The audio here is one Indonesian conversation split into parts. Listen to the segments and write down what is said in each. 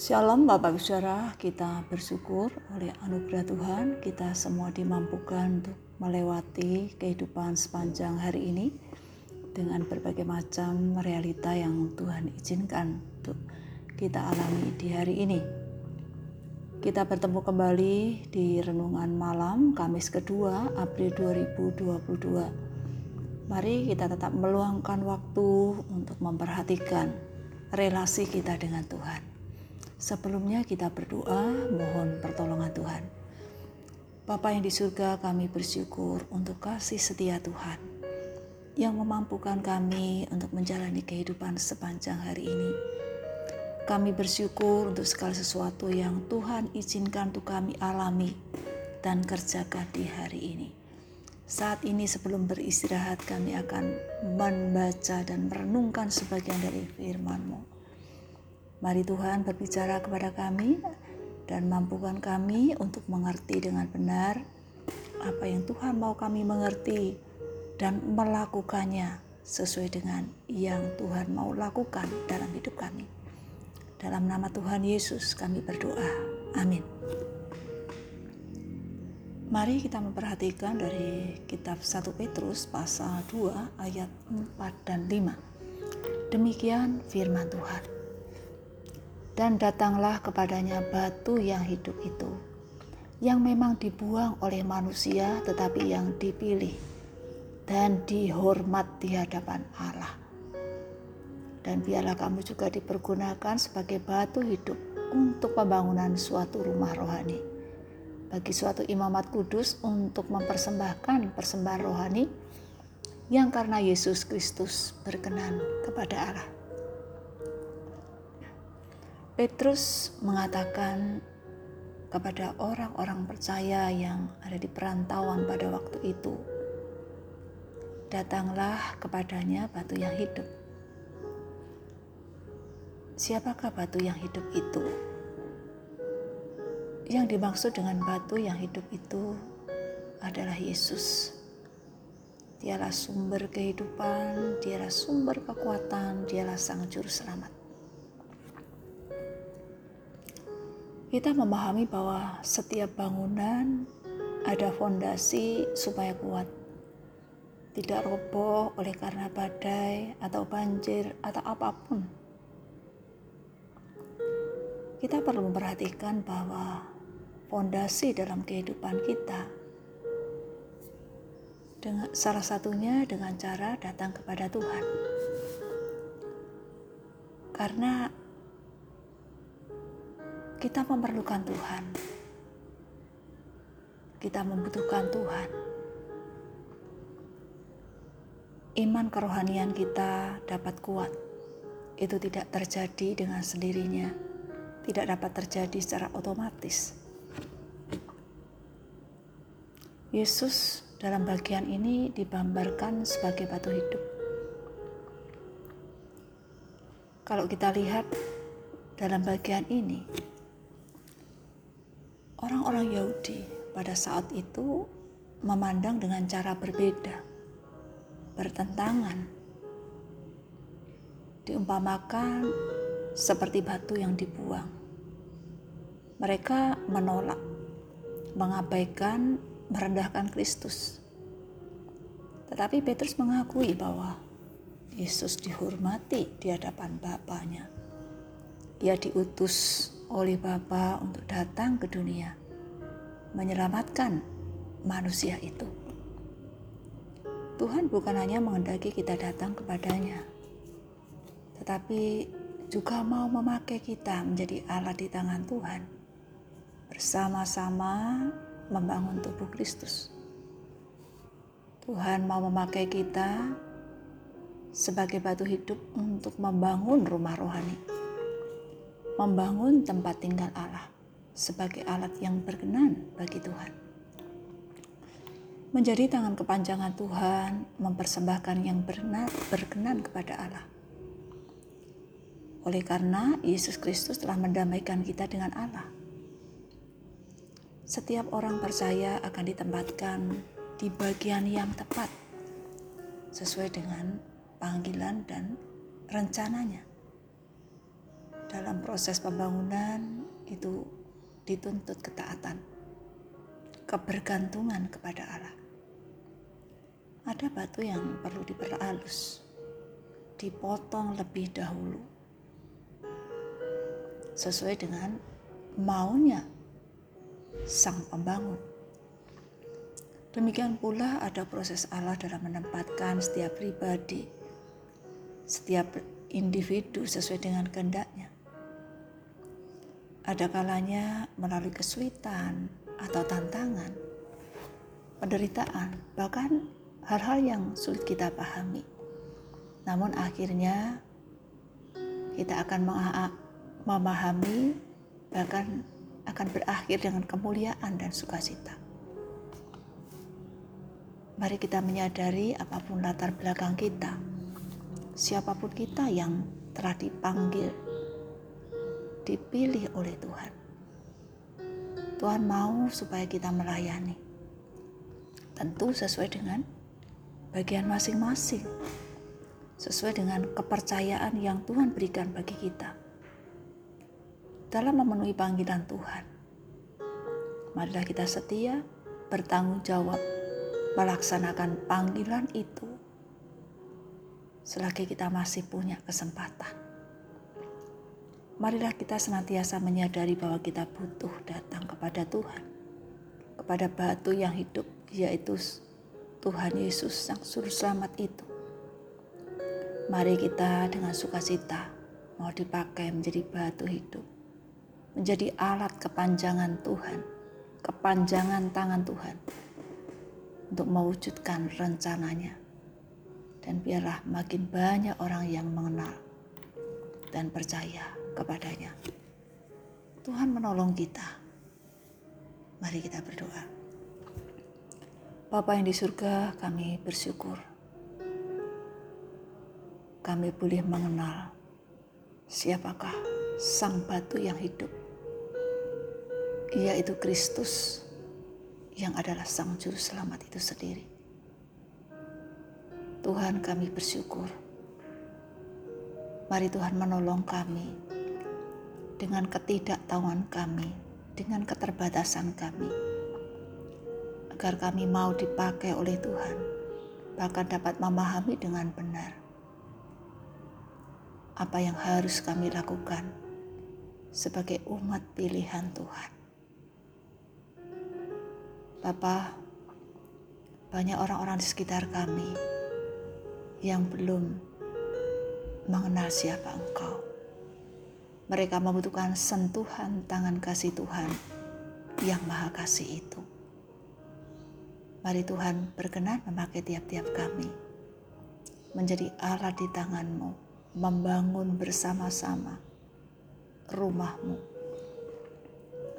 Shalom Bapak Ibu Saudara, kita bersyukur oleh anugerah Tuhan kita semua dimampukan untuk melewati kehidupan sepanjang hari ini dengan berbagai macam realita yang Tuhan izinkan untuk kita alami di hari ini. Kita bertemu kembali di renungan malam Kamis kedua April 2022. Mari kita tetap meluangkan waktu untuk memperhatikan relasi kita dengan Tuhan Sebelumnya kita berdoa mohon pertolongan Tuhan. Bapa yang di surga kami bersyukur untuk kasih setia Tuhan yang memampukan kami untuk menjalani kehidupan sepanjang hari ini. Kami bersyukur untuk segala sesuatu yang Tuhan izinkan untuk kami alami dan kerjakan di hari ini. Saat ini sebelum beristirahat kami akan membaca dan merenungkan sebagian dari firman-Mu. Mari Tuhan berbicara kepada kami dan mampukan kami untuk mengerti dengan benar apa yang Tuhan mau kami mengerti dan melakukannya sesuai dengan yang Tuhan mau lakukan dalam hidup kami. Dalam nama Tuhan Yesus kami berdoa. Amin. Mari kita memperhatikan dari kitab 1 Petrus pasal 2 ayat 4 dan 5. Demikian firman Tuhan dan datanglah kepadanya batu yang hidup itu, yang memang dibuang oleh manusia, tetapi yang dipilih dan dihormat di hadapan Allah. Dan biarlah kamu juga dipergunakan sebagai batu hidup untuk pembangunan suatu rumah rohani, bagi suatu imamat kudus untuk mempersembahkan persembahan rohani yang karena Yesus Kristus berkenan kepada Allah. Petrus mengatakan kepada orang-orang percaya yang ada di perantauan pada waktu itu, "Datanglah kepadanya batu yang hidup." Siapakah batu yang hidup itu? Yang dimaksud dengan batu yang hidup itu adalah Yesus. Dialah sumber kehidupan, dialah sumber kekuatan, dialah sang juru selamat. Kita memahami bahwa setiap bangunan ada fondasi supaya kuat. Tidak roboh oleh karena badai atau banjir atau apa pun. Kita perlu memperhatikan bahwa fondasi dalam kehidupan kita dengan salah satunya dengan cara datang kepada Tuhan. Karena kita memerlukan Tuhan. Kita membutuhkan Tuhan. Iman kerohanian kita dapat kuat. Itu tidak terjadi dengan sendirinya, tidak dapat terjadi secara otomatis. Yesus dalam bagian ini digambarkan sebagai batu hidup. Kalau kita lihat dalam bagian ini, Orang-orang Yahudi pada saat itu memandang dengan cara berbeda, bertentangan, diumpamakan seperti batu yang dibuang. Mereka menolak, mengabaikan, merendahkan Kristus. Tetapi Petrus mengakui bahwa Yesus dihormati di hadapan Bapaknya. Ia diutus oleh Bapa untuk datang ke dunia, menyelamatkan manusia itu. Tuhan bukan hanya mengendaki kita datang kepadanya, tetapi juga mau memakai kita menjadi alat di tangan Tuhan, bersama-sama membangun tubuh Kristus. Tuhan mau memakai kita sebagai batu hidup untuk membangun rumah rohani membangun tempat tinggal Allah sebagai alat yang berkenan bagi Tuhan. Menjadi tangan kepanjangan Tuhan, mempersembahkan yang berkenan kepada Allah. Oleh karena Yesus Kristus telah mendamaikan kita dengan Allah. Setiap orang percaya akan ditempatkan di bagian yang tepat sesuai dengan panggilan dan rencananya. Dalam proses pembangunan itu dituntut ketaatan, kebergantungan kepada Allah. Ada batu yang perlu diperhalus, dipotong lebih dahulu, sesuai dengan maunya sang pembangun. Demikian pula ada proses Allah dalam menempatkan setiap pribadi, setiap individu sesuai dengan kehendaknya. Ada kalanya melalui kesulitan atau tantangan, penderitaan, bahkan hal-hal yang sulit kita pahami. Namun akhirnya kita akan memahami bahkan akan berakhir dengan kemuliaan dan sukacita. Mari kita menyadari apa pun latar belakang kita, siapa pun kita yang telah dipanggil dipilih oleh Tuhan. Tuhan mau supaya kita melayani. Tentu sesuai dengan bagian masing-masing. Sesuai dengan kepercayaan yang Tuhan berikan bagi kita. Dalam memenuhi panggilan Tuhan. Marilah kita setia, bertanggung jawab, melaksanakan panggilan itu selagi kita masih punya kesempatan marilah kita senantiasa menyadari bahwa kita butuh datang kepada Tuhan, kepada batu yang hidup, yaitu Tuhan Yesus Sang Suru Selamat itu. Mari kita dengan sukacita mau dipakai menjadi batu hidup, menjadi alat kepanjangan Tuhan, kepanjangan tangan Tuhan. Untuk mewujudkan rencananya. Dan biarlah makin banyak orang yang mengenal dan percaya kepadanya. Tuhan menolong kita. Mari kita berdoa. Bapa yang di surga, kami bersyukur. Kami boleh mengenal siapakah sang batu yang hidup. Ia itu Kristus yang adalah sang juru selamat itu sendiri. Tuhan kami bersyukur. Mari Tuhan menolong kami dengan ketidaktahuan kami, dengan keterbatasan kami, agar kami mau dipakai oleh Tuhan, bahkan dapat memahami dengan benar apa yang harus kami lakukan sebagai umat pilihan Tuhan. Bapak, banyak orang-orang di sekitar kami yang belum mengenal siapa Engkau. Mereka membutuhkan sentuhan tangan kasih Tuhan yang maha kasih itu. Mari Tuhan berkenan memakai tiap-tiap kami menjadi alat di tanganmu, membangun bersama-sama rumahmu.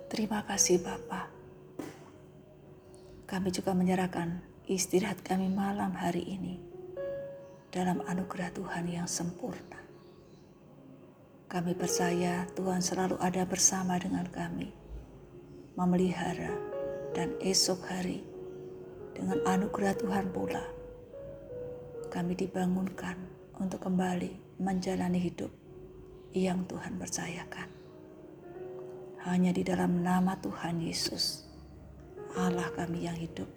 Terima kasih Bapa. Kami juga menyerahkan istirahat kami malam hari ini dalam anugerah Tuhan yang sempurna. Kami percaya Tuhan selalu ada bersama dengan kami, memelihara, dan esok hari dengan anugerah Tuhan pula kami dibangunkan untuk kembali menjalani hidup yang Tuhan percayakan. Hanya di dalam nama Tuhan Yesus, Allah kami yang hidup,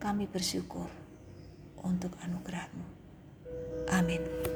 kami bersyukur untuk anugerahmu. Amin.